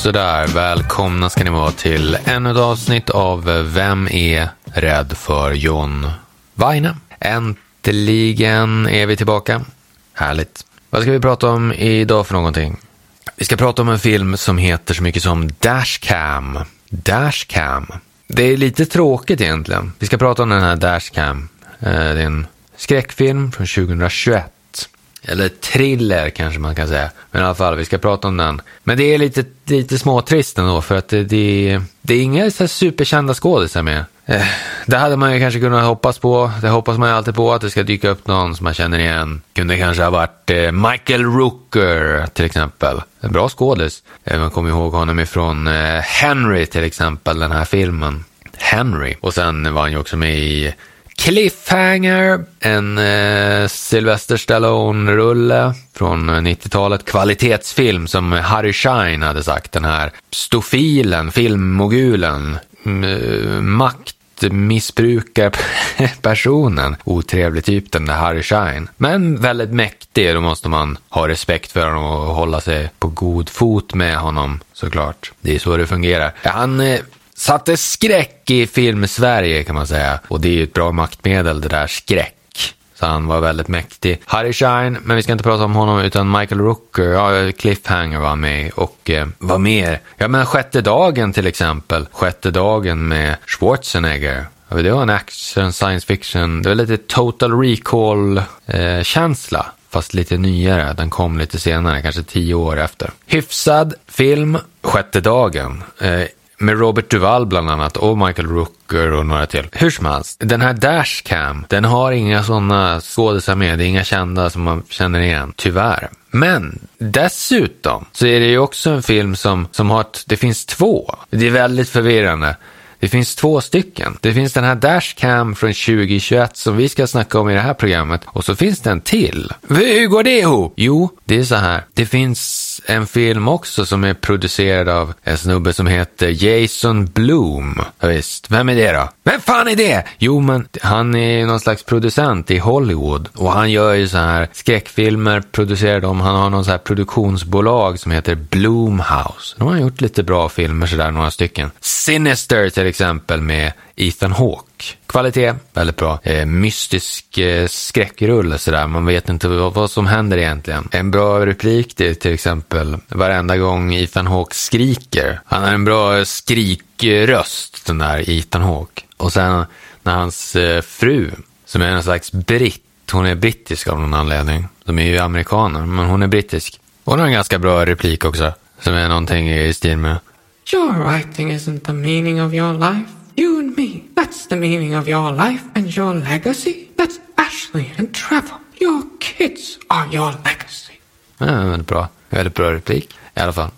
Sådär, välkomna ska ni vara till ännu ett avsnitt av Vem är rädd för John Weine? Äntligen är vi tillbaka. Härligt. Vad ska vi prata om idag för någonting? Vi ska prata om en film som heter så mycket som Dashcam. Dashcam. Det är lite tråkigt egentligen. Vi ska prata om den här Dashcam. Eh, det är en skräckfilm från 2021. Eller thriller kanske man kan säga. Men i alla fall, vi ska prata om den. Men det är lite, lite småtrist ändå för att det, det, det är inga så här superkända skådisar med. Eh, Det hade man ju kanske kunnat hoppas på. Det hoppas man ju alltid på att det ska dyka upp någon som man känner igen. Kunde kanske ha varit eh, Michael Rooker till exempel. En bra skådis. Eh, Man kommer ihåg honom ifrån eh, Henry till exempel, den här filmen. Henry. Och sen var han ju också med i Cliffhanger, en eh, Sylvester Stallone-rulle från eh, 90-talet. Kvalitetsfilm som Harry Shine hade sagt, den här stofilen, filmmogulen, eh, maktmissbrukarpersonen. Otrevlig typ den där Harry Shine. Men väldigt mäktig, då måste man ha respekt för honom och hålla sig på god fot med honom såklart. Det är så det fungerar. Han eh, satte skräck i film-Sverige kan man säga. Och det är ju ett bra maktmedel det där, skräck. Så han var väldigt mäktig. Harry Shine, men vi ska inte prata om honom utan Michael Rooker, ja, Cliffhanger var han med och eh, vad mer? Ja men Sjätte dagen till exempel. Sjätte dagen med Schwarzenegger. Ja, Det var en action, science fiction, det var lite total recall eh, känsla. Fast lite nyare, den kom lite senare, kanske tio år efter. Hyfsad film, Sjätte dagen. Eh, med Robert Duvall bland annat och Michael Rooker och några till. Hur som helst, den här Dashcam, den har inga sådana skådisar med, det är inga kända som man känner igen, tyvärr. Men dessutom så är det ju också en film som, som har, ett, det finns två. Det är väldigt förvirrande. Det finns två stycken. Det finns den här Dashcam från 2021 som vi ska snacka om i det här programmet. Och så finns det en till. Hur går det ihop? Jo, det är så här. Det finns en film också som är producerad av en snubbe som heter Jason Bloom. Ja, visst, vem är det då? Vem fan är det? Jo, men han är någon slags producent i Hollywood. Och han gör ju så här skräckfilmer, producerar dem. Han har någon så här produktionsbolag som heter Bloomhouse. De har gjort lite bra filmer sådär, några stycken. Sinister till exempel med Ethan Hawke. Kvalitet, väldigt bra. Eh, mystisk eh, skräckrulle sådär. Man vet inte vad, vad som händer egentligen. En bra replik det är till exempel varenda gång Ethan Hawke skriker. Han har en bra skrikröst, den där Ethan Hawke. Och sen när hans eh, fru, som är en slags britt, hon är brittisk av någon anledning. De är ju amerikaner, men hon är brittisk. Hon har en ganska bra replik också, som är någonting i stil med Your writing isn't the meaning of your life. Me, that's the meaning of your life and your legacy. That's Ashley and Trevor. Your kids are your legacy. Ja, väldigt bra. Väldigt bra replik. I alla fall.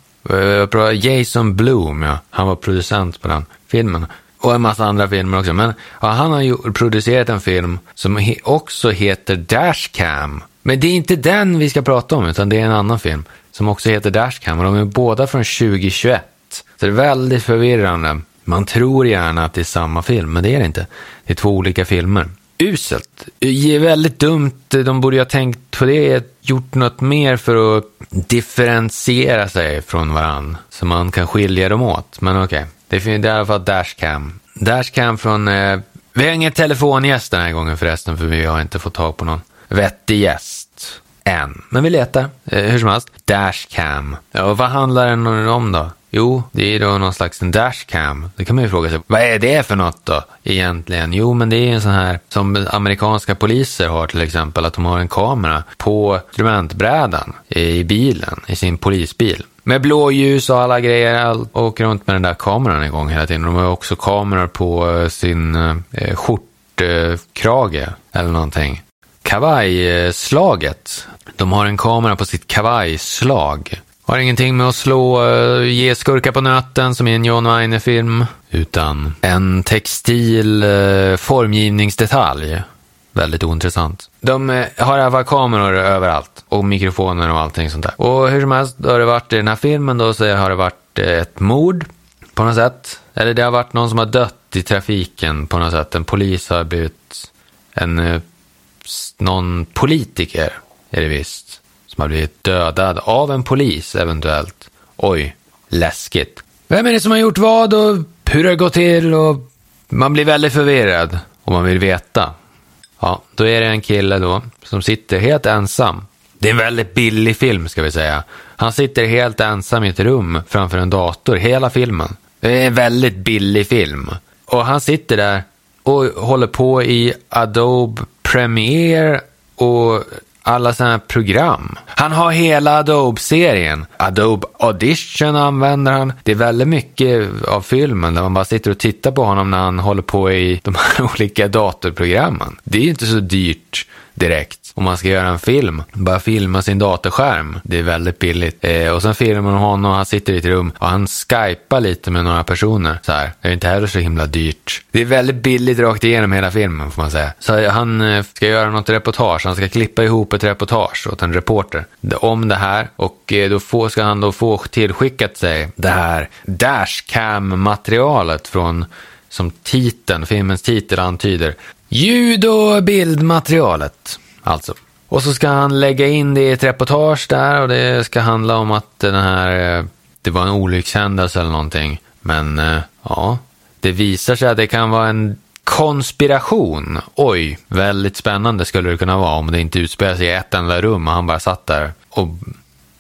Bra. Jason Blum, ja. Han var producent på den filmen. Och en massa andra filmer också. Men ja, han har ju producerat en film som he också heter Dashcam. Men det är inte den vi ska prata om, utan det är en annan film som också heter Dashcam. Och de är båda från 2021. Så det är väldigt förvirrande. Man tror gärna att det är samma film, men det är det inte. Det är två olika filmer. Uselt. Det är väldigt dumt. De borde ju ha tänkt på det, gjort något mer för att differentiera sig från varann. Så man kan skilja dem åt. Men okej, det finns är i alla fall Dashcam. Dashcam från... Eh, vi har ingen telefongäst den här gången förresten, för vi har inte fått tag på någon vettig gäst. Än. Men vi letar. Eh, hur som helst. Dashcam. Ja, och vad handlar den om då? Jo, det är då någon slags en dashcam. Det kan man ju fråga sig. Vad är det för något då egentligen? Jo, men det är en sån här som amerikanska poliser har till exempel. Att de har en kamera på instrumentbrädan i bilen, i sin polisbil. Med blåljus och alla grejer. All, åker runt med den där kameran igång hela tiden. De har också kameror på eh, sin eh, skjortkrage eh, eller någonting. Kavajslaget. De har en kamera på sitt kavajslag. Har ingenting med att slå, uh, ge skurkar på nöten som i en John Weiner-film. Utan en textil uh, formgivningsdetalj. Väldigt ointressant. De eh, har i alla fall kameror överallt. Och mikrofoner och allting sånt där. Och hur som helst, då har det varit i den här filmen då så har det varit ett mord på något sätt. Eller det har varit någon som har dött i trafiken på något sätt. En polis har blivit en, någon politiker är det visst som har blivit dödad av en polis eventuellt. Oj, läskigt. Vem är det som har gjort vad och hur har det gått till och man blir väldigt förvirrad och man vill veta. Ja, då är det en kille då som sitter helt ensam. Det är en väldigt billig film ska vi säga. Han sitter helt ensam i ett rum framför en dator hela filmen. Det är en väldigt billig film. Och han sitter där och håller på i Adobe Premiere och alla sina program. Han har hela Adobe-serien. Adobe Audition använder han. Det är väldigt mycket av filmen där man bara sitter och tittar på honom när han håller på i de här olika datorprogrammen. Det är ju inte så dyrt direkt om man ska göra en film. Bara filma sin datorskärm. Det är väldigt billigt. Eh, och sen filmar man honom och han sitter i ett rum och han skypar lite med några personer. Så här. Det är inte heller så himla dyrt. Det är väldigt billigt rakt igenom hela filmen får man säga. Så han eh, ska göra något reportage. Han ska klippa ihop ett reportage åt en reporter om det här. Och eh, då får, ska han då få tillskickat sig det här dashcam-materialet från som titeln, filmens titel antyder. Ljud och bildmaterialet, alltså. Och så ska han lägga in det i ett reportage där och det ska handla om att den här, eh, det var en olyckshändelse eller någonting. Men eh, ja, det visar sig att det kan vara en konspiration. Oj, väldigt spännande skulle det kunna vara om det inte utspelar sig i ett enda rum och han bara satt där och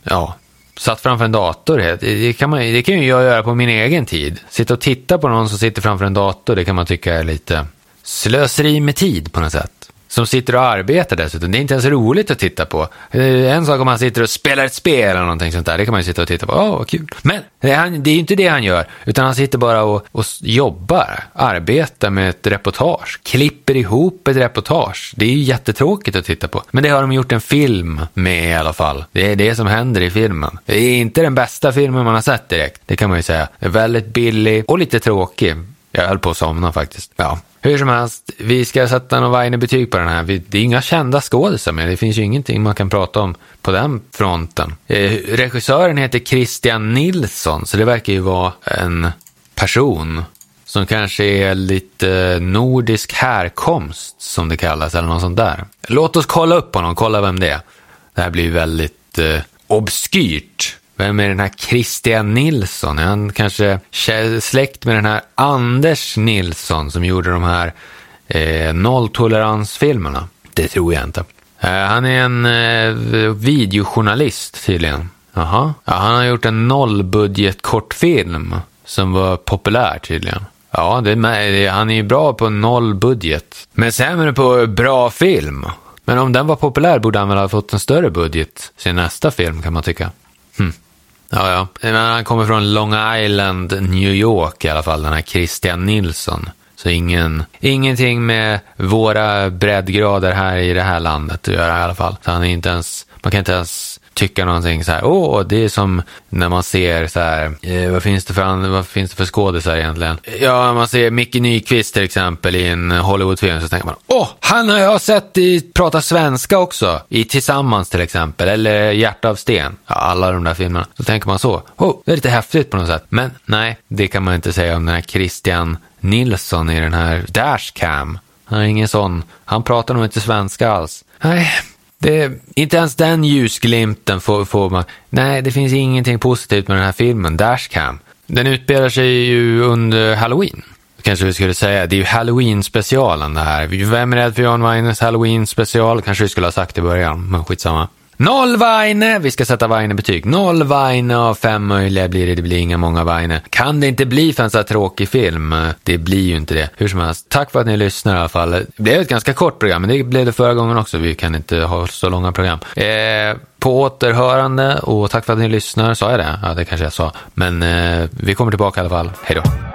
ja, satt framför en dator. Det kan, man, det kan ju jag göra på min egen tid. Sitta och titta på någon som sitter framför en dator, det kan man tycka är lite slöseri med tid på något sätt. Som sitter och arbetar dessutom. Det är inte ens roligt att titta på. Eh, en sak om han sitter och spelar ett spel eller någonting sånt där. Det kan man ju sitta och titta på. Åh, vad kul. Men det är, det är ju inte det han gör. Utan han sitter bara och, och jobbar. Arbetar med ett reportage. Klipper ihop ett reportage. Det är ju jättetråkigt att titta på. Men det har de gjort en film med i alla fall. Det är det som händer i filmen. Det är inte den bästa filmen man har sett direkt. Det kan man ju säga. Det är väldigt billig och lite tråkig. Jag höll på att somna faktiskt. Ja, hur som helst, vi ska sätta någon Weine-betyg på den här. Det är inga kända skådisar men det finns ju ingenting man kan prata om på den fronten. Eh, regissören heter Christian Nilsson, så det verkar ju vara en person som kanske är lite nordisk härkomst, som det kallas, eller något sånt där. Låt oss kolla upp honom, kolla vem det är. Det här blir väldigt eh, obskyrt. Vem är den här Christian Nilsson? Är han kanske släkt med den här Anders Nilsson som gjorde de här eh, nolltoleransfilmerna? Det tror jag inte. Eh, han är en eh, videojournalist tydligen. Jaha. Ja, han har gjort en nollbudget kortfilm som var populär tydligen. Ja, det är, han är ju bra på nollbudget. Men sämre på bra film. Men om den var populär borde han väl ha fått en större budget sin nästa film kan man tycka. Hm. Ja, ja. Men han kommer från Long Island, New York i alla fall, den här Christian Nilsson. Så ingen, ingenting med våra breddgrader här i det här landet att göra i alla fall. Så han är inte ens, man kan inte ens tycka någonting så här, åh, det är som när man ser så här, eh, vad finns det för, vad finns det för skådisar egentligen? Ja, man ser Micke Nyqvist till exempel i en Hollywoodfilm så tänker man, åh, han har jag sett i Prata svenska också, i Tillsammans till exempel, eller Hjärta av sten, ja, alla de där filmerna. Så tänker man så, åh, det är lite häftigt på något sätt. Men nej, det kan man inte säga om den här Christian Nilsson i den här Dashcam. Han är ingen sån, han pratar nog inte svenska alls. Nej, det, inte ens den ljusglimten får, får, man. Nej, det finns ingenting positivt med den här filmen, Dashcam. Den utspelar sig ju under Halloween. Kanske vi skulle säga. Det är ju Halloween-specialen det här. Vem är rädd för John Waynes Halloween-special? Kanske vi skulle ha sagt i början, men skitsamma. Noll Weine! Vi ska sätta Weine-betyg. Noll Weine av fem möjliga blir det. Det blir inga många Weine. Kan det inte bli för en så här tråkig film? Det blir ju inte det. Hur som helst, tack för att ni lyssnar i alla fall. Det blev ett ganska kort program, men det blev det förra gången också. Vi kan inte ha så långa program. Eh, på återhörande och tack för att ni lyssnar. Sa jag det? Ja, det kanske jag sa. Men eh, vi kommer tillbaka i alla fall. Hej då.